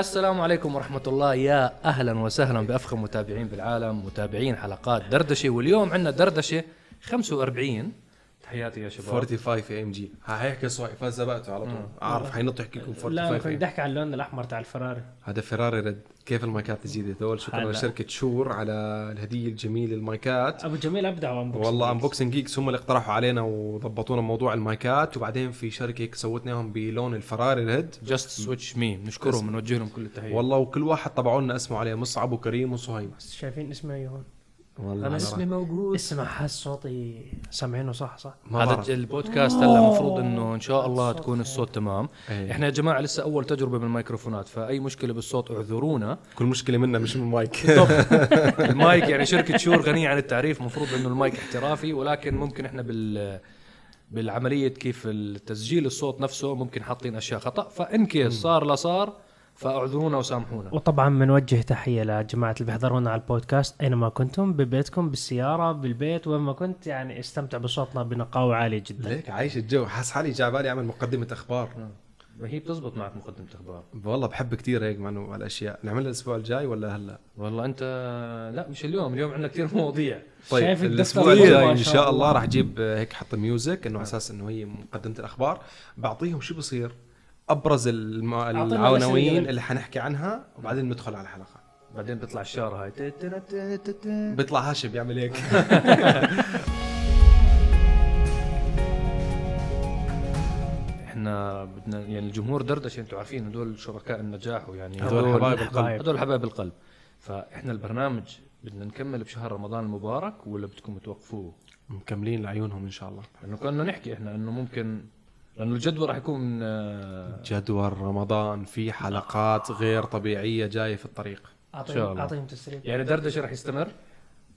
السلام عليكم ورحمة الله. يا أهلا وسهلا بأفخم متابعين بالعالم متابعين حلقات دردشة. واليوم عندنا دردشة 45 تحياتي يا شباب. 45 في ام جي هيحكي صوي فسبقته على طول. أعرف حينط يحكي لكم لا 45 كنت في احكي عن اللون الأحمر تاع الفراري. هذا فيراري رد. كيف المايكات الجديده دول؟ شكرا. لشركة شور على الهدية الجميلة المايكات. أبو جميل أبدع وانبوكسنج والله انبوكسنج جيكس هم اللي اقترحوا علينا وضبطونا موضوع المايكات. وبعدين في شركة هيك سوتناهم بلون الفراري ريد. جاست سويتش مي بنشكرهم بنوجه لهم كل التحية. والله وكل واحد طبعوا لنا اسمه عليه مصعب وكريم وصهيب شايفين اسمي هون. والله أنا على اسمي. موجود. اسمع حس صوتي. سامعينه صح صح. هذا. البودكاست هلا المفروض إنه إن شاء الله الصوت تكون. الصوت تمام. إيه. إحنا يا جماعة لسه أول تجربة بالميكروفونات فأي مشكلة بالصوت اعذرونا. كل مشكلة منا مش من ال mic. ال mic يعني شركة شور غنية عن التعريف المفروض إنه المايك احترافي ولكن ممكن إحنا بال بالعملية كيف التسجيل الصوت نفسه ممكن حاطين أشياء خطأ. ف in case صار لا صار فأعذرونا وسامحونا. وطبعا بنوجه تحية لجماعة اللي بيحضرونا على البودكاست أينما كنتم ببيتكم بالسيارة بالبيت وين ما كنت. يعني استمتع بصوتنا بنقاوه عاليه جدا. ليك عايش الجو. حاس حالي جاي بالي أعمل مقدمة أخبار. ما هي بتزبط معك مقدمة أخبار. والله بحب كثير هيك مع إنه هالاشياء نعملها الأسبوع الجاي ولا هلأ؟ والله أنت لا مش اليوم. اليوم عندنا كثير مواضيع. طيب شايف الأسبوع الجاي إن شاء. الله راح أجيب هيك حط music إنه على أساس إنه هي مقدمة الأخبار. بعطيهم شو بصير؟ أبرز الم... العناوين. اللي حنحكي عنها وبعدين ندخل على الحلقة بعدين بيطلع الشاره هاي. بيطلع هاشم بيعمل هيك إحنا بدنا يعني الجمهور دردشه أنتم عارفين هدول شركاء النجاح ويعني هدول حبايب القلب. هدول حبايب القلب فإحنا البرنامج بدنا نكمل بشهر رمضان المبارك ولا بدكم توقفوه؟ مكملين لعيونهم إن شاء الله لأنه كنا نحكي إحنا إنه ممكن لأنه الجدول راح يكون آه، جدول رمضان في حلقات غير طبيعية جاية في الطريق. شاء اعطيهم الله. أعطيهم تسريب. يعني دردشة راح يستمر؟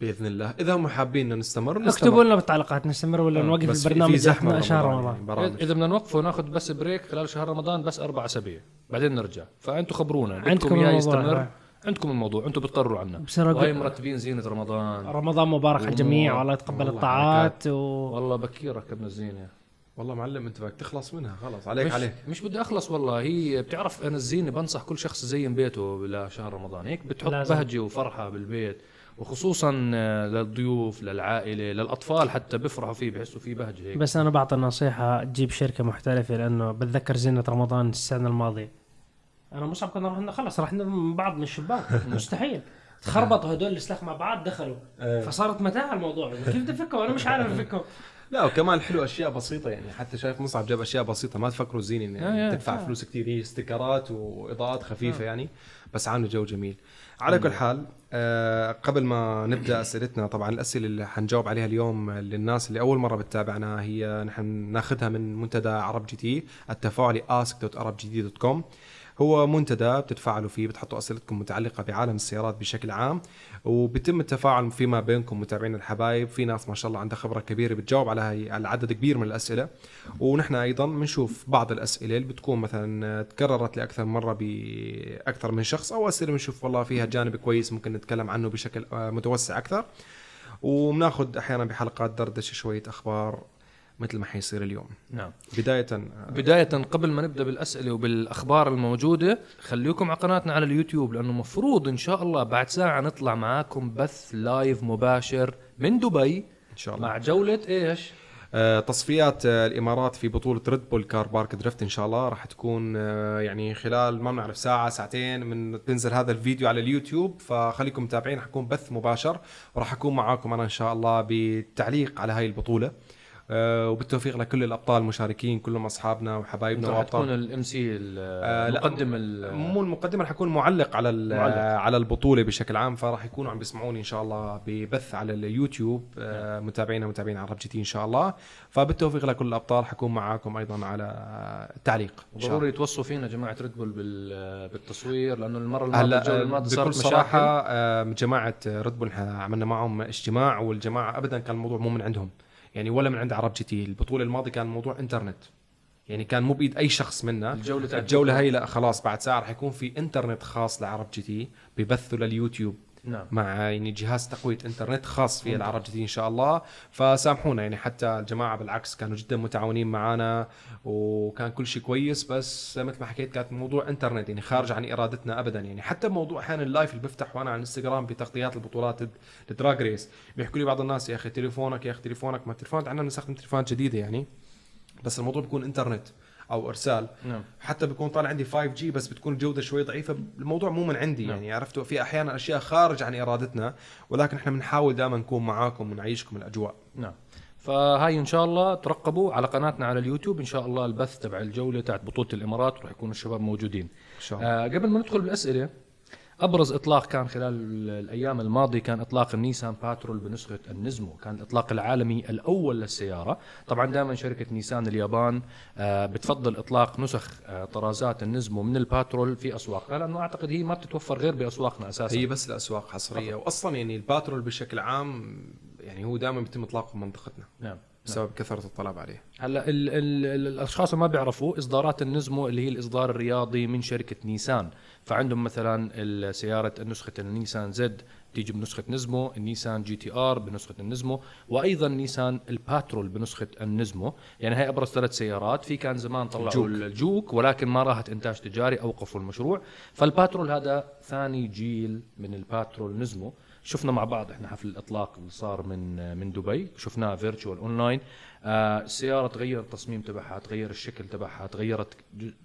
بإذن الله. إذا هم حابين نستمر نستمر. اكتبوا لنا بالتعليقات نستمر ولا آه، نوقف البرنامج في زحمة شهر رمضان رمضان يعني برامج. إذا بدنا نوقفه ناخذ بس بريك خلال شهر رمضان بس أربع أسابيع. بعدين نرجع. فانتم خبرونا. عندكم الموضوع يستمر. عندكم الموضوع. أنتم بتقرروا عنا وهي مرتبين زينة رمضان. رمضان مبارك على الجميع والله يتقبل الطاعات و... والله بكير ركبنا الزينة. والله معلم انت بدك تخلص منها. خلص عليك مش عليك. مش بدي أخلص والله. هي بتعرف أنا الزينة بنصح كل شخص يزين بيته لشهر رمضان. هيك بتحط لازم. بهجة وفرحة بالبيت وخصوصا آه، للضيوف للعائلة للأطفال حتى بيفرحوا فيه بحسوا فيه بهجة هيك. بس أنا بعطي نصيحه تجيب شركة محترفة لأنه بتذكر زينة رمضان السنة الماضية. أنا مصعب كنا رحنا خلص رح نرمي من بعض من الشباك. مستحيل. تخربطوا هدول السلاخ مع بعض دخلوا. فصارت متاهة الموضوع. كيف بدي افكه أنا مش عارف افكه لا وكمان حلو أشياء بسيطة يعني حتى شايف مصعب جاب أشياء بسيطة ما تفكروا آه، يعني آه، تدفع آه. فلوس كثير هي استيكرات وإضاءات خفيفة يعني بس عاملة جو جميل. على كل حال آه قبل ما نبدأ أسئلتنا طبعا الأسئلة اللي حنجاوب عليها اليوم للناس اللي أول مرة بتتابعنا هي نحن ناخذها من منتدى عرب جي تي التفاعلي ask.arabgt.com هو منتدى بتتفاعلوا فيه بتحطوا أسئلتكم متعلقة بعالم السيارات بشكل عام وبيتم التفاعل فيما بينكم متابعين الحبايب. في ناس ما شاء الله عندها خبرة كبيرة بتجاوب على هي على عدد كبير من الأسئلة. ونحن أيضا بنشوف بعض الأسئلة اللي بتكون مثلا تكررت لأكثر مرة بأكثر من شخص أو أسئلة بنشوف والله فيها جانب كويس ممكن نتكلم عنه بشكل متوسع أكثر. وبناخذ أحيانا بحلقات دردشة شوية أخبار مثل ما حيصير اليوم. نعم. بداية آه، بداية قبل ما نبدأ بالأسئلة وبالأخبار الموجودة خليكم على قناتنا على اليوتيوب لأنه مفروض إن شاء الله بعد ساعة نطلع معاكم بث لايف مباشر من دبي إن شاء الله. مع جولة إيش؟ آه، تصفيات آه، الإمارات في بطولة Red Bull Car Park Drift إن شاء الله. راح تكون آه، يعني خلال ما بنعرف ساعة ساعتين من بنزل هذا الفيديو على اليوتيوب. فخليكم متابعين حكون بث مباشر وراح أكون معاكم أنا إن شاء الله بالتعليق على هاي البطولة. وبالتوفيق لكل الأبطال المشاركين كلهم أصحابنا وحبايبنا راح تكون وابطال ال M C آه، المقدم ال- مو المقدم رح يكون معلق على معلق. على البطولة بشكل عام فراح يكونوا عم بيسمعوني إن شاء الله ببث على اليوتيوب. آه، متابعينا متابعين عرب جي تي إن شاء الله. فبالتوفيق لكل الأبطال حكون معاكم أيضا على التعليق ضروري يتوصوا فينا جماعة ريد بول بال- بالتصوير لأنه المرة الماضية هلا الجولة آه، الماضية بكل صارت صراحة آه، جماعة ريد بول عملنا معهم اجتماع والجماعة ابدا كان الموضوع مو من عندهم. يعني ولا من عند عرب جي تي. البطولة الماضية كان موضوع إنترنت. يعني كان مو بايد أي شخص منا. الجولة الجولة هي لا خلاص بعد ساعة رح يكون في إنترنت خاص لعرب جي تي ببثوا لليوتيوب. نعم. مع يعني جهاز تقوية إنترنت خاص في عرب جي تي إن شاء الله. فسامحونا يعني حتى الجماعة بالعكس كانوا جدا متعاونين معنا وكان كل شيء كويس بس مثل ما حكيت كانت موضوع إنترنت يعني خارج عن إرادتنا ابدا. يعني حتى موضوع أحيانا ال live اللي بفتح وأنا على الإنستغرام بتغطيات البطولات ال drag race بيحكوا لي بعض الناس يا أخي تليفونك يا أخي تليفونك ما تليفونات عندنا بنستخدم تليفونات جديدة يعني. بس الموضوع بيكون إنترنت. أو إرسال. نعم. حتى بيكون طالع عندي 5 G بس بتكون الجوده شوي ضعيفة. الموضوع مو من عندي نعم. يعني عرفتوا؟ في أحيانا أشياء خارج عن إرادتنا ولكن إحنا بنحاول دائما نكون معاكم ونعيشكم الأجواء. نعم. فهاي إن شاء الله ترقبوا على قناتنا على اليوتيوب. إن شاء الله البث تبع الجولة تاعت بطولة الإمارات راح يكونوا الشباب موجودين. إن شاء الله. آه قبل ما ندخل بالأسئلة أبرز إطلاق كان خلال الأيام الماضية كان إطلاق النيسان باترول بنسخة النزمو كان الإطلاق العالمي الأول للسيارة. طبعا دائما شركة نيسان اليابان آه بتفضل إطلاق نسخ آه طرازات النزمو من الباترول في أسواقها لأنه أعتقد هي ما بتتوفر غير بأسواقنا أساسا. هي بس الاسواق حصرية. واصلا يعني الباترول بشكل عام يعني هو دائما بيتم إطلاقه في منطقتنا. نعم. بسبب كثرة الطلب عليه. هلا ال ال ال الأشخاص اللي ما بيعرفوا إصدارات النزمو اللي هي الإصدار الرياضي من شركة نيسان. فعندهم مثلا سيارة نسخة النيسان زد تيجي بنسخة نزمو النيسان جي تي آر بنسخة النزمو وأيضا نيسان الباترول بنسخة النزمو. يعني هي أبرز ثلاث سيارات. في كان زمان طلعوا جوك. الجوك ولكن ما راحت إنتاج تجاري أوقفوا المشروع. فالباترول هذا ثاني جيل من الباترول نزمو. شفنا مع بعض إحنا حفل الإطلاق اللي صار من من دبي شفناه virtual online آه السيارة تغير التصميم تبعها تغير الشكل تبعها تغيرت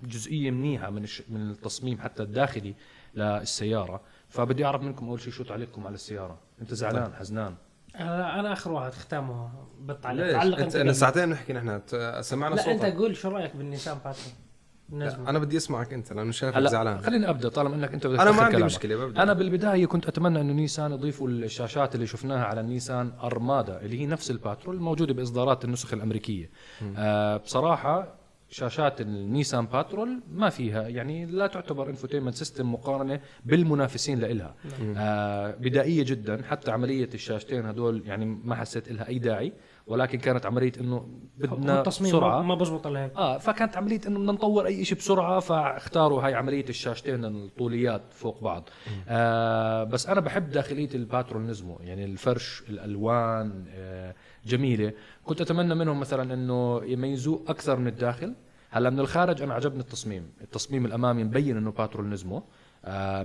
جزئية منيحة من الش... من التصميم حتى الداخلي للسيارة. فبدي أعرف منكم أول شيء شو تعليقكم على السيارة. أنت زعلان حزنان؟ أنا أنا آخر واحد ختامه بتعلق ليش؟ تعلق أنت انت. ساعتين نحكي نحن. سمعنا لا أنت قول شو رأيك بالنيسان باترول لا، نزمو أنا بدي أسمعك أنت لأنه شايفك زعلان. خليني أبدأ طالما إنك أنت بدك أنا ما عندي. مشكلة ببدأ. أنا بالبداية كنت أتمنى إنه نيسان يضيفوا الشاشات اللي شفناها على النيسان أرمادا اللي هي نفس الباترول الموجودة بإصدارات النسخ الأمريكية. آه بصراحة شاشات النيسان باترول ما فيها يعني لا تعتبر infotainment system مقارنة بالمنافسين لإلها. آه بدائية جدا حتى عملية الشاشتين هدول يعني ما حسيت لها أي داعي. ولكن كانت عملية إنه بدنا التصميم سرعة. ما- بزبط الا هيك. آه فكانت عملية إنه بدنا نطور أي شيء بسرعة فاختاروا هاي عملية الشاشتين الطوليات فوق بعض. آه بس أنا بحب داخلية الباترول نزمو يعني الفرش الألوان آه جميلة. كنت أتمنى منهم مثلا إنه يميزوه أكثر من الداخل. هلأ من الخارج أنا عجبني التصميم. التصميم الأمامي مبين إنه باترول نزمو آه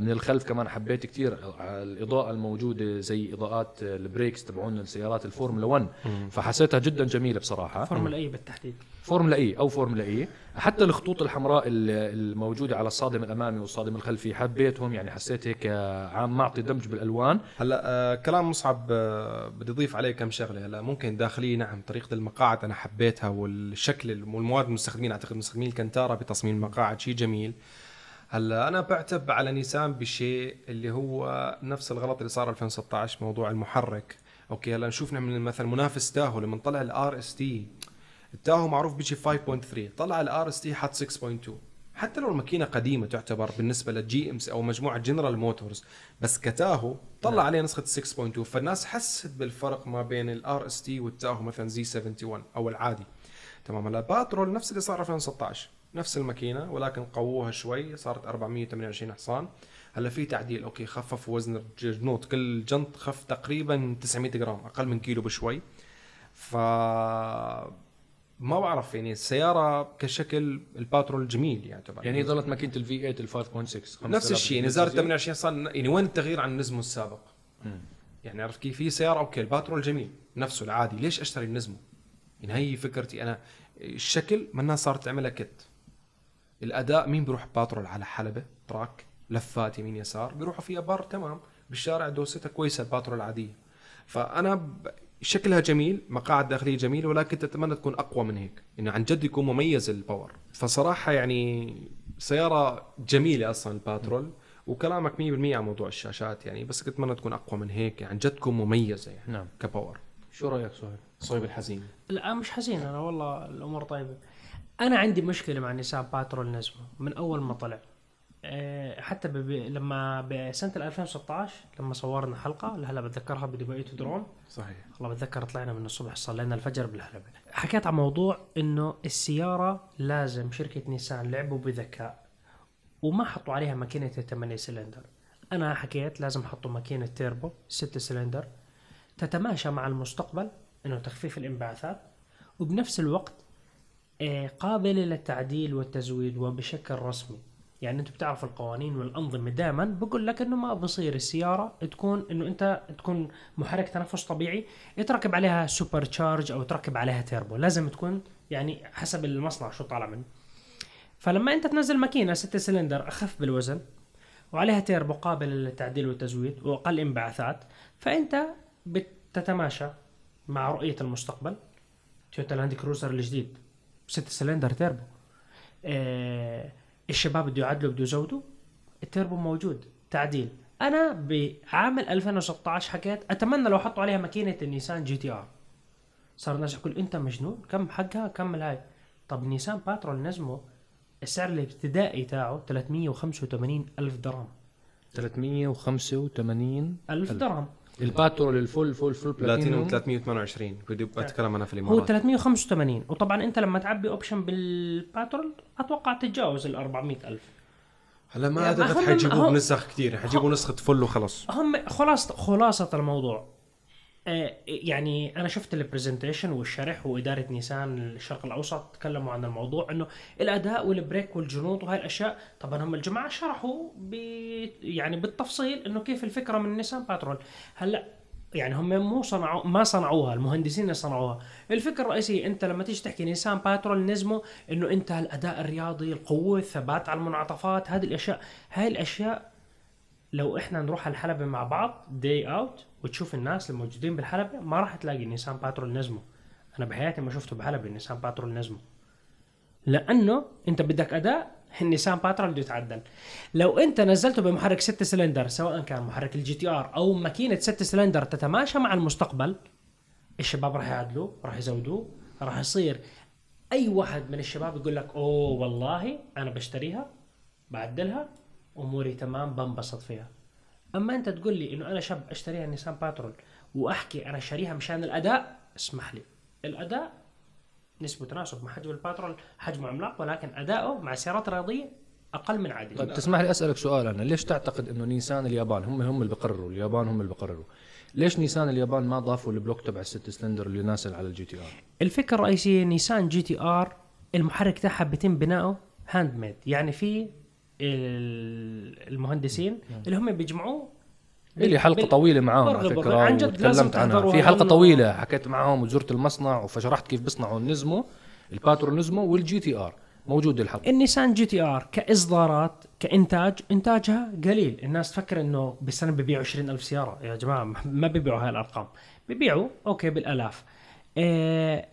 من الخلف كمان حبيت كثير الإضاءة الموجودة زي إضاءات ال brakes تبعون السيارات الفورمولا 1 فحسيتها جدا جميلة بصراحة. فورمولا اي بالتحديد؟ فورمولا اي أو فورمولا اي حتى الخطوط الحمراء ال- الموجودة على الصادم الأمامي والصادم الخلفي حبيتهم يعني حسيت هيك آه، عم معطي دمج بالألوان. هلأ آه كلام مصعب آه بدي أضيف عليه كم شغلة. هلأ ممكن داخلية نعم طريقة المقاعد أنا حبيتها والشكل والمواد المستخدمين. أعتقد مستخدمين الكنتارا بتصميم المقاعد شيء جميل. هلا أنا بعتب على نيسان بشيء اللي هو نفس الغلط اللي صار 2016 موضوع المحرك. أوكي هلا نشوف من مثلا منافس تاهو لما طلع ال RST التاهو معروف بيجي 5.3 طلع ال RST حط 6.2 حتى لو الماكينة قديمة تعتبر بالنسبة لل GM أو مجموعة جنرال موتورز بس كتاهو طلع عليه نسخة 6.2 فالناس حست بالفرق ما بين ال RST والتاهو مثلا Z71 أو العادي. تمام هلا باترول نفس اللي صار 2016 نفس الماكينة ولكن قووها شوي صارت 428 حصان. هلا في تعديل أوكي خففوا وزن الجنوط. كل جنط خف تقريبا 900 جرام أقل من كيلو بشوي. ف ما بعرف يعني السيارة كشكل الباترول جميل يعتبر. يعني ظلت ماكينة ال V8 ال 5.6 نفس الشيء يعني زادت 28 صار يعني وين التغيير عن النزمو السابق؟ يعني عرفت كيف؟ في سيارة أوكي الباترول جميل نفسه العادي. ليش أشتري النزمو؟ يعني هي فكرتي أنا. الشكل ما الناس صارت تعملها kit. الأداء مين بيروح باترول على حلبة؟ track لفات يمين يسار. بيروحوا فيها بر تمام. بالشارع دوستها كويسة الباترول العاديه فأنا ب... شكلها جميل مقاعد داخلية جميلة ولكن تتمنى تكون أقوى من هيك. انه عن جد يكون مميز ال power. فصراحة يعني سيارة جميلة أصلا الباترول وكلامك 100% على موضوع الشاشات يعني بس كنت اتمنى تكون أقوى من هيك. عن جد تكون مميزة يعني نعم. ك power. شو رأيك سهيل؟ صهيب الحزين. لا مش حزين أنا والله الأمور طيبة. أنا عندي مشكلة مع نيسان باترول نزمو من أول ما طلع. أه، حتى ب... لما بسنة 2016 لما صورنا حلقة اللي هلا بتذكرها بدبي أوتودروم صحيح. والله بتذكر طلعنا من الصبح صلينا الفجر بالحلبة حكيت عن موضوع إنه السيارة لازم شركة نيسان لعبوا بذكاء وما حطوا عليها ماكينة الثمانية سلندر أنا حكيت لازم أحطوا ماكينة تيربو 6 سلندر تتماشى مع المستقبل إنه تخفيف الانبعاثات وبنفس الوقت آه، قابله للتعديل والتزويد وبشكل رسمي. يعني أنتم بتعرفوا القوانين والأنظمة دائما. بقول لك إنه ما بصير السيارة تكون إنه أنت تكون محرك تنفس طبيعي يتركب عليها supercharge أو تركب عليها تيربو لازم تكون يعني حسب المصنع شو طالع منه. فلما أنت تنزل ماكينة 6 سلندر أخف بالوزن وعليها تيربو قابل للتعديل والتزويد وأقل انبعاثات فأنت بتتماشى مع رؤية المستقبل. تويوتا لاند كروزر الجديد. 6 cylinder turbo. آه الشباب بده يعدلوا بده يزودوا. التيربو موجود تعديل. أنا بعام 2016 حكيت أتمنى لو حطوا عليها ماكينة النيسان GTR. صار الناس يقول أنت مجنون؟ كم حقها؟ كمل هاي. طب نيسان باترول نزمو السعر الابتدائي تاعه 385 ألف درهم. 385 ألف. درهم. الباترول ال full full full بلاتينوم. بلاتينوم 328 بدي بتكلم أنا في هو الامارات 385 وطبعا أنت لما تعبي option بالباترول أتوقع تتجاوز ال 400 ألف. هلا ما يعني اعتقد هم- بنسخ كثير حيجيبوا نسخة full وخلص. هم خلاصة خلاصة الموضوع. يعني أنا شفت ال presentation والشرح وإدارة نيسان الشرق الأوسط تكلموا عن الموضوع إنه الأداء وال brake والجنوط وهاي الأشياء طبعا هم الجماعة شرحوا ب يعني بالتفصيل إنه كيف الفكرة من نيسان باترول. هلأ يعني هم مو صنعوا ما صنعوها المهندسين اللي صنعوها. الفكرة الرئيسية أنت لما تيجي تحكي نيسان باترول نزمو إنه أنت الاداء الرياضي القوة الثبات على المنعطفات هذه الأشياء هاي الأشياء لو إحنا نروح الحلبة مع بعض day out وتشوف الناس الموجودين بالحلبة ما راح تلاقي نيسان باترول نزمو. أنا بحياتي ما شفته بحلبة نيسان باترول نزمو. لأنه أنت بدك أداء النيسان باترول بده يتعدل. لو أنت نزلته بمحرك 6 سلندر سواء كان محرك ال GTR أو ماكينة 6 سلندر تتماشى مع المستقبل الشباب راح يعدلوه راح يزودوه راح يصير أي واحد من الشباب يقول لك أوه والله أنا بشتريها بعدلها. أموري تمام بنبسط فيها. أما أنت تقول لي إنه أنا شاب أشتريها نيسان باترول وأحكي أنا شاريها مشان الأداء اسمح لي. الأداء نسبة تناسب مع حجم الباترول حجمه عملاق ولكن أداؤه مع سيارات رياضية أقل من عادي. طيب تسمح لي أسألك سؤال أنا ليش تعتقد إنه نيسان اليابان هم هم اللي بقرروا اليابان هم اللي بقرروا؟ ليش نيسان اليابان ما ضافوا ال block تبع الست سلندر اللي نازل على ال GTR؟ الفكرة الرئيسية نيسان GTR المحرك تاعها بيتم بناؤه hand made يعني في المهندسين اللي هم بيجمعوه لي حلقة طويلة معاهم على. فكرة عن جد وتكلمت عنها. في حلقة طويلة حكيت معاهم وزرت المصنع وشرحت كيف بيصنعوا النزمو الباترول نزمو والجي تي آر. موجود الحلقة. النيسان GTR كإصدارات كإنتاج إنتاجها قليل. الناس تفكر إنه بالسنة بيبيعوا 20 ألف سيارة. يا جماعة ما بيبيعوا هاي الأرقام. بيبيعوا okay بالألاف. آه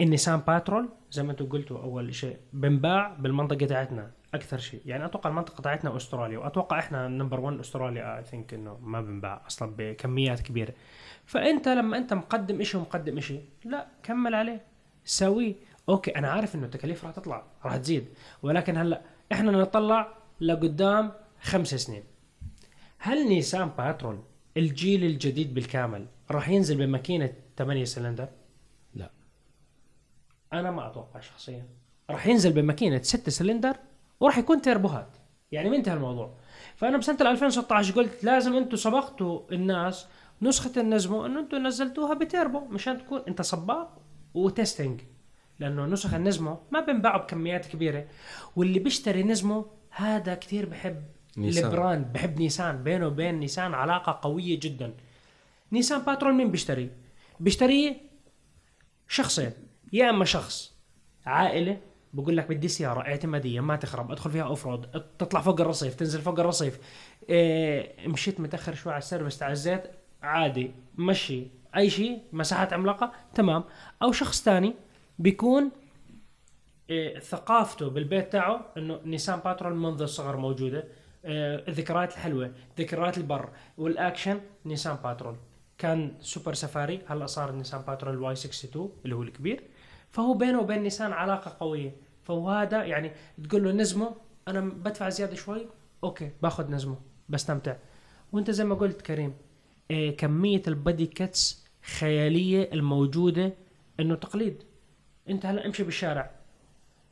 النيسان باترول زي ما أنتم قلتوا أول شيء بنباع بالمنطقة تاعتنا. أكثر شيء. يعني أتوقع المنطقة تاعتنا أستراليا وأتوقع إحنا number 1 أستراليا I think إنه ما بنباع أصلا بكميات كبيرة. فأنت لما أنت مقدم شيء ومقدم شيء لا كمل عليه. سويه okay أنا عارف إنه التكاليف راح تطلع راح تزيد. ولكن هلأ إحنا نطلع لقدام خمس سنين. هل نيسان باترول الجيل الجديد بالكامل راح ينزل بماكينة 8 سلندر؟ لا. أنا ما أتوقع شخصيا. راح ينزل بماكينة 6 سلندر؟ وراح يكون تيربوهات. يعني منتهى الموضوع. فأنا بسنة 2016 قلت لازم أنتم سبقتوا الناس نسخة النزمو انه أنتم نزلتوها بتيربو مشان تكون أنت سباق وتستنى. لأنه نسخ النزمو ما بنباعوا بكميات كبيرة. واللي بيشتري نزمو هذا كثير بحب نيسان. ال brand. بحب نيسان. بينه وبين نيسان علاقة قوية جدا. نيسان باترول مين بيشتريه بيشتريه شخصين. يا إما شخص عائلة بقول لك بدي سيارة اعتمادية ما تخرب ادخل فيها off road تطلع فوق الرصيف تنزل فوق الرصيف. إيه مشيت متأخر شوي على السيرفس تاع الزيت عادي مشي. أي شيء مساحات عملاقة تمام. أو شخص ثاني بيكون إيه ثقافته بالبيت تاعه إنه نيسان باترول منذ الصغر موجودة. إيه الذكريات الحلوة ذكريات البر والأكشن نيسان باترول. كان super safari هلأ صار نيسان باترول Y62 اللي هو الكبير. فهو بينه وبين نيسان علاقة قوية. فهو هذا يعني تقول له نزمو أنا بدفع زيادة شوي؟ okay باخذ نزمو بستمتع. وأنت زي ما قلت كريم إيه كمية ال body kits خيالية الموجودة إنه تقليد. أنت هلا امشي بالشارع.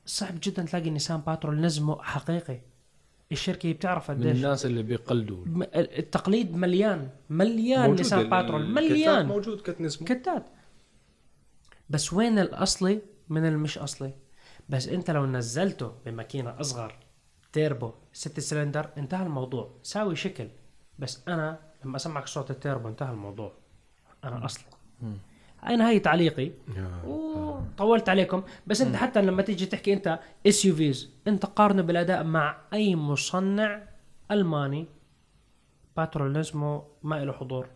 صعب جدا تلاقي نيسان باترول نزمه حقيقي. الشركة بتعرف من قديش. الناس اللي بيقلدوا. التقليد مليان مليان نيسان باترول مليان. موجود kit اسمه كتات بس وين الأصلي من المش أصلي؟ بس انت لو نزلته بماكينة أصغر تيربو ست سلندر انتهى الموضوع. ساوي شكل. بس أنا لما أسمعك صوت التيربو انتهى الموضوع. أنا اصلي أنا هاي تعليقي؟ أوه، طولت عليكم. بس انت حتى لما تيجي تحكي انت اس يو فيز انت قارنه بالأداء مع أي مصنع ألماني. باترول ما له حضور.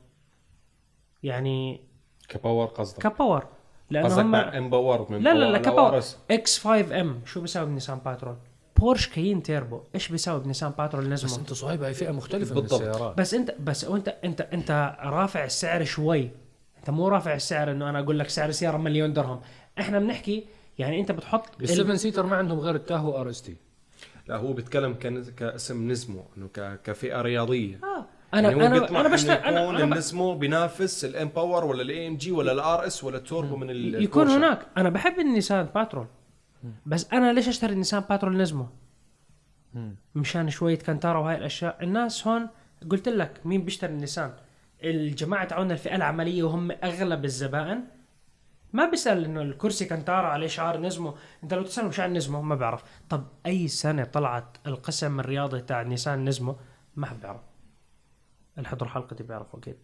يعني كباور قصدك. كباور لأنه قصدك هم مع إمباور من لا لا لا باور كباور. إكس 5 إم شو بيساوي بنيسان باترول؟ بورش كاين تيربو. إيش بيساوي بنيسان باترول بس نزمو انت صهيب هاي فئة مختلفة بالضبط. من السيارات. بس انت بس وانت انت أنت رافع السعر شوي. أنت مو رافع السعر إنه أنا أقول لك سعر السياره مليون درهم. إحنا بنحكي يعني أنت بتحط ال- السفن سيتر ما عندهم غير التاهو أر إس تي. لا هو بيتكلم كن- كاسم نزمو إنه ك- كفئة رياضية. آه. أنا يعني أنا أنا بشتغل أنا, أنا. النسمو بينافس ال M Power ولا ال AMG ولا ال RS ولا التوربو من ال- كاين البورشة. هناك. أنا بحب النيسان باترول بس أنا ليش أشتري النيسان باترول نزمو مشان شوية الكانتارا وهاي الأشياء. الناس هون قلت لك مين بيشتري النيسان. الجماعة تاعون الفئة العملية وهم أغلب الزبائن. ما بيسأل إنه الكرسي الكانتارا عليه شعار نزمو. أنت لو تساله شعار نزمو ما بيعرف طب أي سنة طلعت القسم الرياضي تاع نيسان نزمو؟ ما حد بيعرف اللي حضروا حلقتي بيعرفوا أكيد.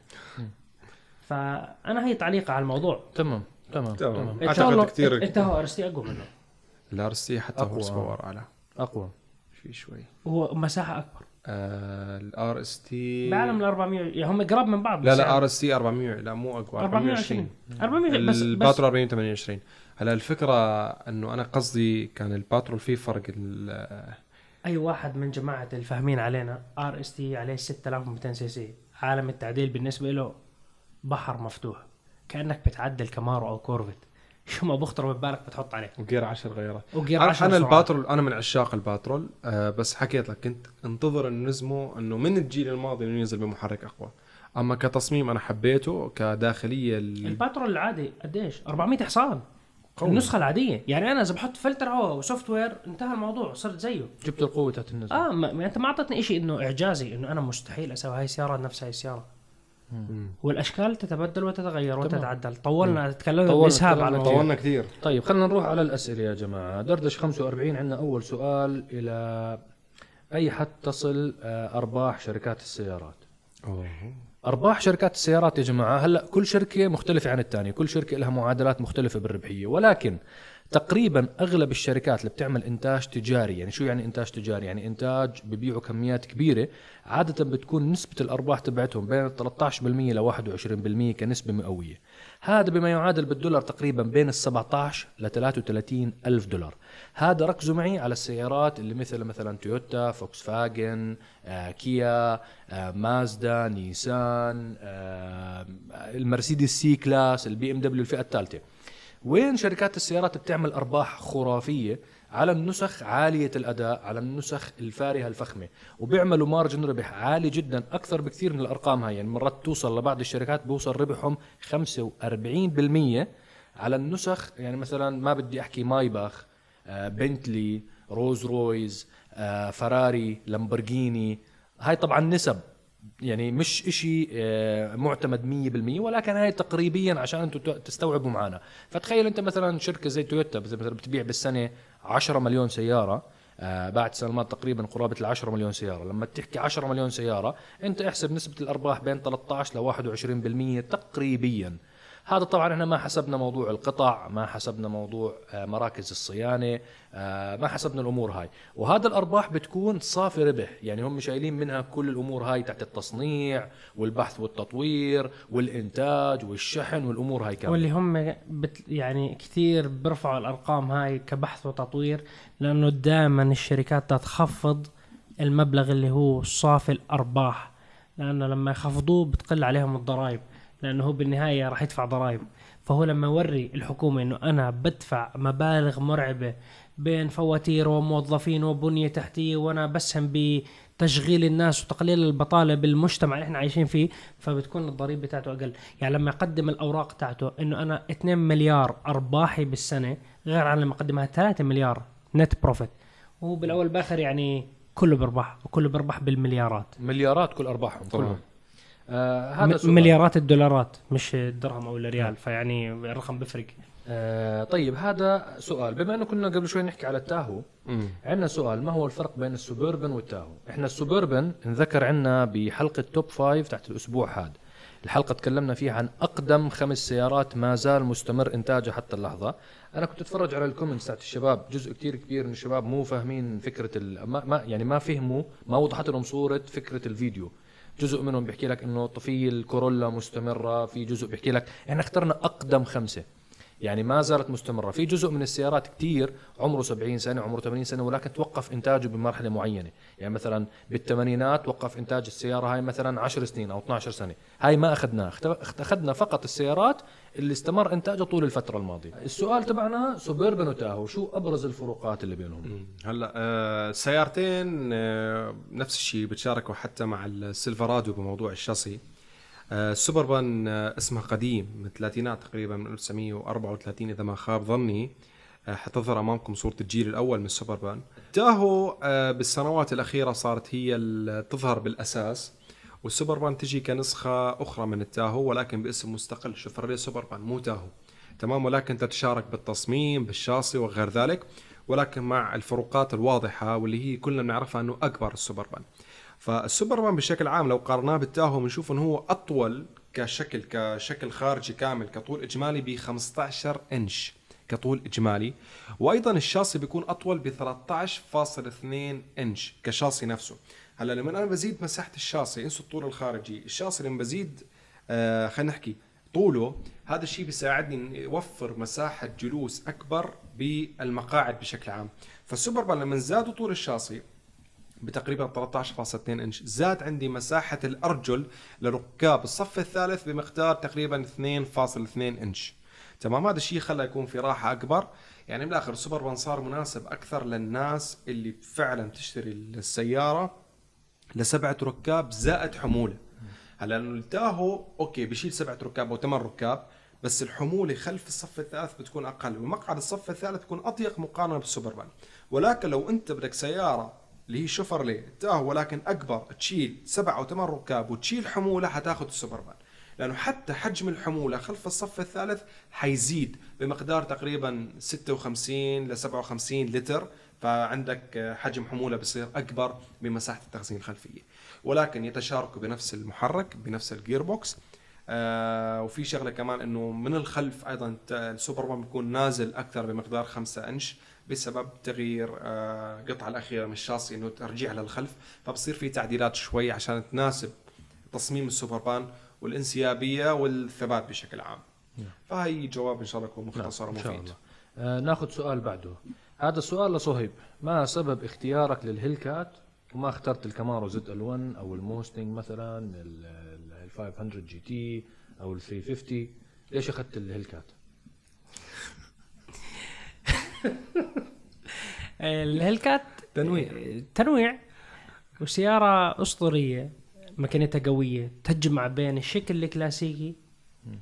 فأنا هي تعليقي على الموضوع. تمام تمام تمام. ان شاء أعتقد الله كتير- انت هو RST اقوى منه ال RST حتى أقوى. horse power اعلى أقوى. في شوي. هو مساحة أكبر. ال RST بعالم ال 400 يعني هم قراب من بعض لا بس لا ار اس تي 400 لا مو أقوى 420 400 بس بس. الباترول 428 هلا الفكرة إنه أنا قصدي كان الباترول فيه فرق ال- أي واحد من جماعة الفاهمين علينا RST عليه 6200 CC عالم التعديل بالنسبة له بحر مفتوح. كأنك بتعدل كامارو أو كورفت. شو ما بخطر ببالك بتحط عليه. وجير 10 غيره. وجير أنا 10 أنا. الباترول أنا من عشاق الباترول آه بس حكيت لك كنت انتظر إنه نزمو إنه من الجيل الماضي إنه ينزل بمحرك أقوى. أما كتصميم أنا حبيته كداخلية ال... الباترول العادي قديش؟ 400 حصان. قوي. النسخة العادية. يعني أنا إذا بحط فلتر هواء و software انتهى الموضوع صرت زيه. جبت القوة تاعت النزل آه ما ما أنت ما اعطتني شيء إنه إعجازي إنه أنا مستحيل أسوي هاي السيارة نفس هاي السيارة. والأشكال تتبدل وتتغير وتتعدل. طولنا تكلمنا باسهاب على طولنا كثير طيب خلينا نروح على الأسئلة يا جماعة. دردش 45 عندنا أول سؤال إلى أي حد تصل آه، أرباح شركات السيارات؟ أوه. أرباح شركات السيارات يا جماعة هلأ كل شركة مختلفة عن الثانية كل شركة لها معادلات مختلفة بالربحية ولكن تقريبا أغلب الشركات اللي بتعمل إنتاج تجاري يعني شو يعني إنتاج تجاري؟ يعني إنتاج ببيعوا كميات كبيرة عادة بتكون نسبة الأرباح تبعتهم بين 13% ل 21% كنسبة مئوية. هذا بما يعادل بالدولار تقريبا بين ال 17 ل 33 ألف دولار. هذا ركزوا معي على السيارات اللي مثل مثلا تويوتا فوكس فاجن آه، كيا آه، مازدا نيسان آه، المرسيدس C-Class البي إم دبليو الفئة الثالثة. وين شركات السيارات بتعمل أرباح خرافية؟ على النسخ عالية الأداء على النسخ الفارهة الفخمة. وبيعملوا margin ربح عالي جدا أكثر بكثير من الأرقام هاي. يعني مرات توصل لبعض الشركات بوصل ربحهم 45% على النسخ يعني مثلا ما بدي أحكي مايباخ بنتلي رولز رويس فراري لامبورجيني هاي طبعا نسب يعني مش إشي آه، معتمد 100% ولكن هاي تقريبيا عشان أنتم تستوعبوا معنا فتخيل أنت مثلا شركة زي تويوتا مثلا بتبيع بالسنة 10 مليون سيارة آه بعد سنوات تقريبا قرابة ال 10 مليون سيارة. لما تحكي 10 مليون سيارة أنت احسب نسبة الأرباح بين 13 ل 21% تقريبا. هذا طبعا إحنا ما حسبنا موضوع القطع ما حسبنا موضوع آه، مراكز الصيانة آه، ما حسبنا الأمور هاي. وهذا الأرباح بتكون صافي ربح يعني هم شايلين منها كل الأمور هاي تحت التصنيع والبحث والتطوير والإنتاج والشحن والأمور هاي كاملة. واللي هم بت يعني كثير بيرفعوا الأرقام هاي كبحث وتطوير لأنه دائما الشركات تخفض المبلغ اللي هو صافي الأرباح لأنه لما يخفضوه بتقل عليهم الضرائب. لأنه هو بالنهاية راح يدفع ضرائب. فهو لما يوري الحكومة إنه أنا بدفع مبالغ مرعبة بين فواتير وموظفين وبنية تحتية وأنا بسهم بتشغيل الناس وتقليل البطالة بالمجتمع اللي إحنا عايشين فيه فبتكون الضريبة بتاعته أقل. يعني لما يقدم الأوراق تاعته إنه أنا 2 مليار أرباحي بالسنة غير عن لما اقدمها 3 مليار net profit وهو بالأول بآخر يعني كله بربح وكله بربح بالمليارات. مليارات كل أرباحهم طبعاً. آه هذا سؤال. مليارات الدولارات مش الدرهم أو الريال فيعني الرقم بيفرق آه طيب هذا سؤال. بما إنه كنا قبل شوي نحكي على التاهو. عندنا سؤال. ما هو الفرق بين السوبربن والتاهو؟ إحنا السوبربن انذكر عندنا بحلقة top five تحت الأسبوع هذا. الحلقة تكلمنا فيها عن أقدم خمس سيارات ما زال مستمر إنتاجها حتى اللحظة. أنا كنت أتفرج على الكومنتس تاعت الشباب جزء كتير كبير من الشباب مو فاهمين فكرة ال... ما... ما يعني ما فهموا ما وضحت لهم صورة فكرة الفيديو. جزء منهم بيحكي لك إنه طفي الكورولا مستمرة في جزء بيحكي لك إحنا اخترنا أقدم خمسة. يعني ما زالت مستمرة. في جزء من السيارات كتير عمره 70 سنة عمره 80 سنة ولكن توقف إنتاجه بمرحلة معينة. يعني مثلا بالثمانينات وقف إنتاج السيارة هاي مثلا 10 سنين أو 12 سنة. هاي ما أخذناها. أخذنا فقط السيارات اللي استمر انتاجها طول الفترة الماضية. السؤال تبعنا سوبربن وتاهو شو أبرز الفروقات اللي بينهم؟ هلا آه، سيارتين آه، نفس الشيء بتشاركوا حتى مع السيلفرادو بموضوع الشاصي آه، السوبربان آه، اسمها قديم من الثلاثينات تقريبا من 1934 إذا ما خاب ظني. آه، حتظهر أمامكم صورة الجيل الأول من السوبربان تاهو آه، بالسنوات الأخيرة صارت هي تظهر بالأساس. والسوبربان تجي كنسخة أخرى من التاهو ولكن باسم مستقل. شفرليه سوبربان مو تاهو. تمام؟ ولكن تتشارك بالتصميم بالشاصي وغير ذلك. ولكن مع الفروقات الواضحة واللي هي كلنا بنعرفها إنه أكبر السوبرمان فالسوبرمان بشكل عام لو قارناه بالتاهو بنشوف إنه هو أطول كشكل كشكل خارجي كامل كطول إجمالي ب 15 إنش. كطول إجمالي. وأيضا الشاصي بيكون أطول ب 13.2 إنش كشاصي نفسه. هلا لما أنا بزيد مساحة الشاصي انسوا الطول الخارجي. الشاصي لما بزيد آه خلينا نحكي طوله هذا الشيء بيساعدني يوفر مساحة جلوس أكبر بالمقاعد بشكل عام. فالسوبرمان لما زادوا طول الشاصي بتقريبا 13.2 إنش زاد عندي مساحة الأرجل لركاب الصف الثالث بمقدار تقريبا 2.2 إنش. تمام؟ هذا الشيء خلى يكون في راحة أكبر. يعني بالآخر السوبرمان صار مناسب أكثر للناس اللي فعلا تشتري السيارة. لسبعة ركاب زائد حمولة. هلا التاهو أوكي بشيل سبعة ركاب أو ثمان ركاب بس الحمولة خلف الصف الثالث بتكون أقل ومقعد الصف الثالث بيكون أضيق مقارنة بالسوبربان. ولكن لو أنت بدك سيارة اللي هي شوفرلي تاهو ولكن أكبر تشيل سبع أو ثمان ركاب وتشيل حمولة حتاخذ السوبربان. لأنه حتى حجم الحمولة خلف الصف الثالث حيزيد بمقدار تقريبا 56 ل 57 لتر. فعندك حجم حمولة بصير أكبر بمساحة التخزين الخلفية. ولكن يتشاركوا بنفس المحرك بنفس ال gearbox آه وفي شغلة كمان إنه من الخلف أيضا ت- السوبربان بيكون نازل أكثر بمقدار 5 إنش بسبب تغيير آه قطعة الأخيرة من الشاصي إنه ترجيع للخلف. فبصير في تعديلات شوي عشان تناسب تصميم السوبربان والانسيابية والثبات بشكل عام. فهي جواب إن شاء الله يكون مختصر إن شاء ومفيد آه ناخذ سؤال بعده. هذا السؤال لصهيب ما سبب اختيارك للهيلكات؟ وما اخترت الكامارو ZL1 أو الموستنج مثلا ال ال 500 GT أو ال 350 ليش أخذت الهيلكات؟ الهلكات تنويع. تنويع. وسيارة أسطورية مكانتها قوية تجمع بين الشكل الكلاسيكي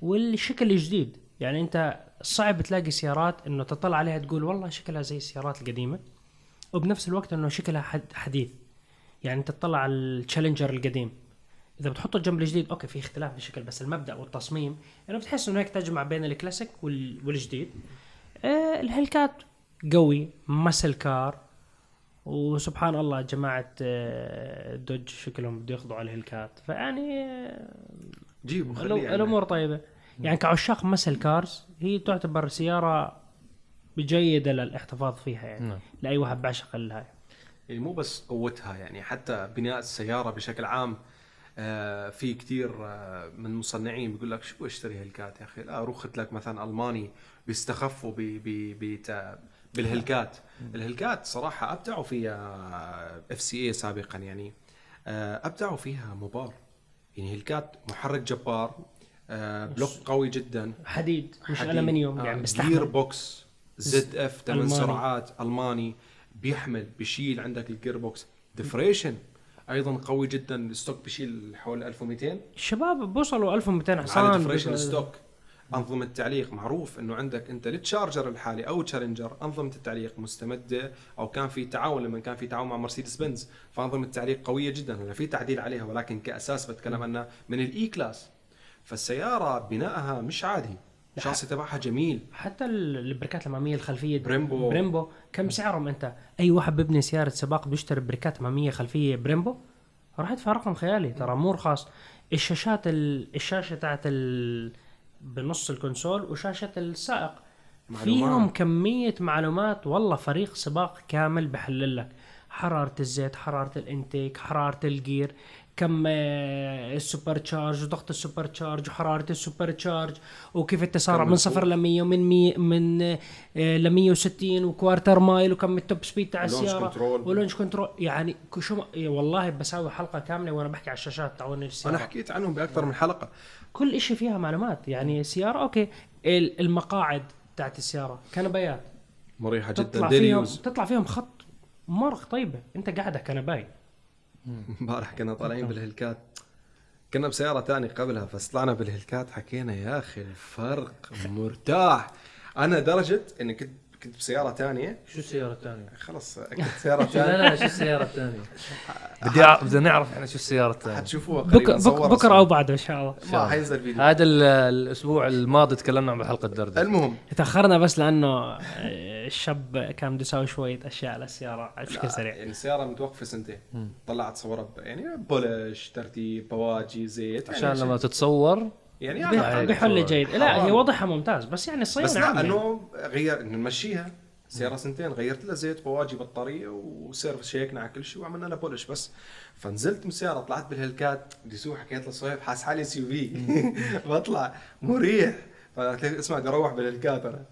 والشكل الجديد. يعني أنت صعب تلاقي سيارات أنه تطلع عليها تقول والله شكلها زي السيارات القديمة وبنفس الوقت أنه شكلها حد- حديث. يعني تطلع على التشالنجر القديم. إذا بتحطه جنب الجديد أوكي في اختلاف بالشكل بس المبدأ والتصميم يعني بتحس إنه هيك تجمع بين الكلاسيك وال- والجديد. آه الهلكات قوي muscle car وسبحان الله جماعة آه، دوج شكلهم بده يخضعوا على الهلكات. فيعني آه، جيبوا عندنا. الأمور طيبة. يعني كعشاق muscle cars هي تعتبر سيارة جيدة للاحتفاظ فيها يعني. نعم. لأي واحد بعشق الهاي يعني. مو بس قوتها يعني حتى بناء السيارة بشكل عام آه، في كتير آه، من المصنعين بيقول لك شو أشتري هلكات يا أخي؟ لا روح خذ لك مثلا ألماني بيستخفوا ب ب بت- بالهلكات. الهلكات صراحة أبدعوا فيها FCA سابقا يعني آه، أبدعوا فيها مبار. يعني هلكات محرك جبار بلوك قوي جدا. حديد مش آه، يعني جير بيستحمل بوكس زد أف 8 ألماني. سرعات ألماني بيحمل بيشيل عندك الجير بوكس ديفريشن أيضا قوي جدا. الستوك بيشيل حوالي 1200 الشباب بوصلوا 1200 على حصان. ديفريشن ستوك أنظمة التعليق معروف إنه عندك أنت للتشارجر الحالي أو تشالنجر أنظمة التعليق مستمدة أو كان في تعاون لما كان في تعاون مع مرسيدس بنز فأنظمة التعليق قوية جدا. هلا في تعديل عليها ولكن كأساس بتكلم عنها من ال E-Class فالسيارة بنائها مش عادي. الشاصي تبعها جميل. حتى ال- البريكات الأمامية الخلفية. Brembo. Brembo. كم سعرهم أنت؟ أي واحد ببني سيارة سباق بيشتري بريكات أمامية خلفية Brembo؟ راح يدفع رقم خيالي. ترى مو رخاص. الشاشات ال... الشاشة تاعت ال... بنص ال console وشاشة السائق. معلومات. فيهم كمية معلومات. والله فريق سباق كامل بحلل لك. حرارة الزيت حرارة ال intake حرارة ال gear. كم آه، ال supercharge وضغط ال supercharge وحرارة ال supercharge وكيف التسارع من صفر ل 100 ومن 100 من آه، ل 160 و quarter mile وكم ال top speed تاع السيارة. و launch control يعني شو إيه والله بساوي حلقة كاملة وأنا بحكي على الشاشات تاعون السيارة. أنا حكيت عنهم بأكثر من حلقة. كل إشي فيها معلومات. يعني سياره أوكي ال- المقاعد تاعت السيارة كنبايات مريحة جدا. تطلع فيهم تطلع فيهم خط مرخ طيبة. أنت قاعدة كنباي امبارح كنا طالعين بالهلكات كنا بسيارة تانية قبلها بس طلعنا بالهلكات حكينا يا أخي الفرق مرتاح. أنا درجة إني كنت كنت بسيارة تانية؟ شو السيارة الثانية؟ خلص كنت سيارة لا ثانية لا شو السيارة الثانية؟ بدي بدنا نعرف إحنا شو السيارة الثانية حتشوفوها قريبا بك صورها بكرة أو بعده إن شاء الله. ما حينزل فيديو. هذا ال- الأسبوع الماضي تكلمنا عن بحلقة دردشة. المهم. تأخرنا بس لأنه آه، الشاب كان بده يسوي شوية أشياء على السيارة بشكل سريع. يعني السيارة متوقفة سنتين. طلعت صورها ب- يعني بولش ترتيب بواجي زيت يعني عشان لما تتصور يعني بحل جيد. لا هي. وضعها ممتاز بس يعني الصيانه بس لا عامة. أنه غير نمشيها. سيارة سنتين غيرت لها زيت بواجي بطارية و service شيكنا على كل شيء وعملنا لها polish. بس فنزلت من السياره طلعت بال Hellcat بدي اسوق حكيت لصهيب حاس حالي SUV. بطلع مريح. فقلت اسمع بدي أروح بال Hellcat أنا.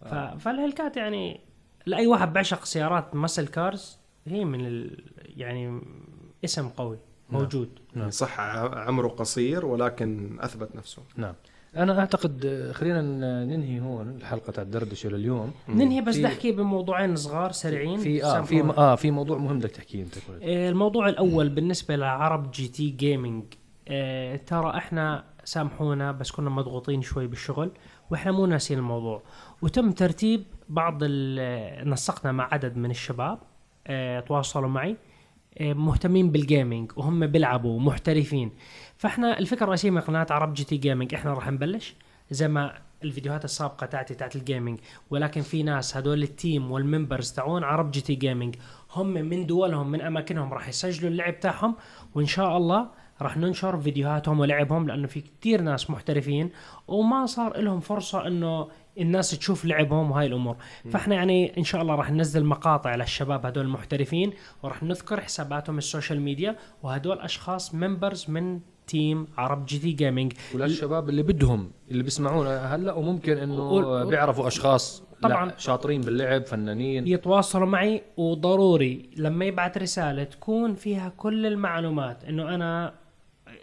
ف... فال Hellcat يعني لأي واحد بيعشق سيارات muscle cars هي من ال... يعني اسم قوي. موجود. يعني صح ع- عمره قصير ولكن أثبت نفسه. نعم. أنا أعتقد خلينا ننهي هون الحلقة تاع الدردشة لليوم. ننهي بس أحكي بموضوعين صغار سريعين. في آه في. آه في موضوع مهم بدك تحكيه أنت كنت. آه، الموضوع الأول بالنسبة لعرب GT Gaming آه، ترى إحنا سامحونا بس كنا مضغوطين شوي بالشغل وإحنا مو ناسين الموضوع. وتم ترتيب بعض ال- نسقنا مع عدد من الشباب. آه، تواصلوا معي. آه، مهتمين بال gaming وهم بيلعبوا محترفين فإحنا الفكرة الرئيسية من قناة عرب GT Gaming إحنا راح نبلش. زي ما الفيديوهات السابقة تاعتي تاعت ال gaming ولكن في ناس هدول ال team وال members تاعون عرب GT Gaming هم من دولهم من أماكنهم راح يسجلوا اللعب تاعهم. وإن شاء الله راح ننشر فيديوهاتهم ولعبهم لأنه في كتير ناس محترفين. وما صار لهم فرصة إنه الناس تشوف لعبهم وهاي الأمور. فإحنا يعني إن شاء الله راح ننزل مقاطع للشباب هدول المحترفين وراح نذكر حساباتهم ال social media وهدول أشخاص members من team عرب GT Gaming وللشباب اللي بدهم اللي بيسمعونا هلا وممكن إنه بيعرفوا أشخاص طبعاً. شاطرين باللعب فنانين. يتواصلوا معي وضروري لما يبعت رسالة تكون فيها كل المعلومات إنه أنا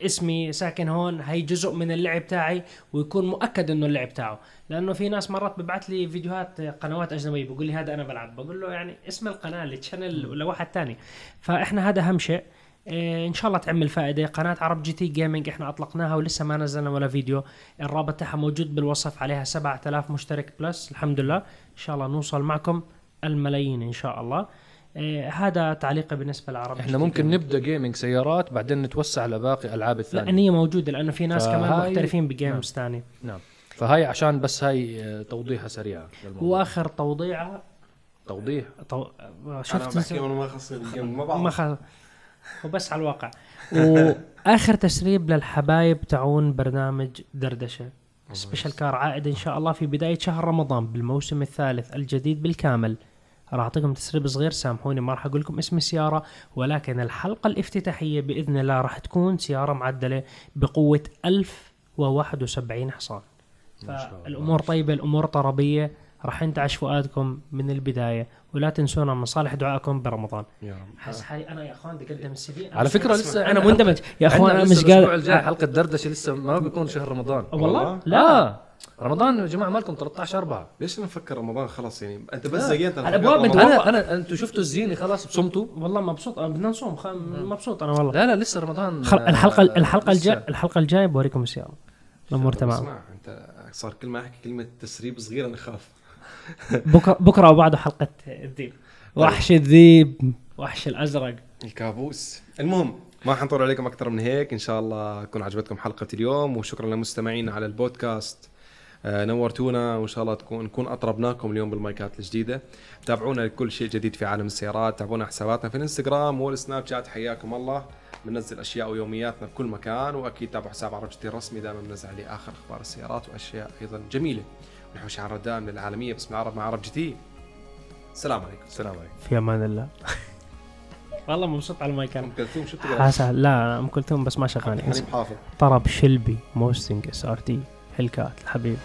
اسمي ساكن هون هي جزء من اللعب تاعي ويكون مؤكد إنه اللعب تاعه. لأنه في ناس مرات ببعث لي فيديوهات قنوات أجنبية بقول لي هذا أنا بلعب. بقول له يعني اسم القناة ال channel ولا واحد تاني. فإحنا هذا أهم شيء. إيه إن شاء الله تعمل فائدة. قناة عرب GT Gaming إحنا أطلقناها ولسه ما نزلنا ولا فيديو. الرابط تاعها موجود بالوصف عليها 7000 مشترك plus الحمد لله. إن شاء الله نوصل معكم الملايين إن شاء الله. إيه هذا تعليقي بالنسبة لعرب إحنا ممكن نبدأ gaming سيارات بعدين نتوسع لباقي ألعاب لا الثانية. النية موجودة لأنه في ناس كمان محترفين ب games ثانية. نعم. فهاي عشان بس هاي آه، توضيحة سريعة للموضوع. وآخر توضيعة توضيح؟ طو... أنا شفت؟ بحكي وأنا ما خصني بال game ما ما بعرف خ... وبس على الواقع. وآخر تسريب للحبايب تاعون برنامج دردشة. special car عائد إن شاء الله في بداية شهر رمضان بالموسم الثالث الجديد بالكامل. راح أعطيكم تسريب صغير سامحوني ما راح أقول لكم اسم السيارة ولكن الحلقة الافتتاحية بإذن الله راح تكون سيارة معدلة بقوة 1071 حصان. فالأمور طيبة الأمور طربية راح ينتعش فؤادكم من البداية ولا تنسونا من صالح دعائكم برمضان. يا حس حالي أنا يا أخوان بدي اقدم السي في. على فكرة لسه أنا مندمج. يا أخوان أنا مش الأسبوع قادر الجاي حلقة دردشة لسه ما بيكون شهر رمضان. والله؟ لا. رمضان يا جماعة مالكم 13 4 ليش أنا مفكر رمضان خلص يعني؟ أنت بس زينت أنا أنت رمضان. أنا أنا أنتم شفتوا الزينه خلاص؟ بصمتوا والله مبسوط. أنا بدنا نصوم. خ... مبسوط أنا والله. لا لا لسه رمضان خل... آه، الحلقة الحلقة لسه. الجايه الحلقة الجاية بوريكم السياره الأمور تمام. اسمع أنت صار كل ما أحكي كلمة تسريب صغيرة نخاف بكره بكرة وبعده حلقة الذيب وحش الذيب وحش الأزرق. الكابوس. المهم ما حنطول عليكم أكثر من هيك. إن شاء الله تكون عجبتكم حلقة اليوم. وشكرا لمستمعينا على البودكاست. آه، نورتونا وإن شاء الله تكون نكون أطربناكم اليوم بالمايكات الجديدة. تابعونا لكل شيء جديد في عالم السيارات تابعونا حساباتنا في الإنستغرام والسناب شات. حياكم الله. بننزل أشياء ويومياتنا بكل مكان وأكيد تابعوا حساب عرب جديد الرسمي دائما بنزل عليه آخر أخبار السيارات وأشياء أيضا جميلة. ونحو شعار دائما العالمية باسم العرب مع عرب تي السلام عليكم. السلام عليكم. في أمان الله. والله مبسوط على المايك أم كلثوم شو بتقول؟ حاسة لا أم كلثوم بس ما شغالة حليم حافظ. طرب شلبي موستنج إس آر تي. هلكات الحبيب.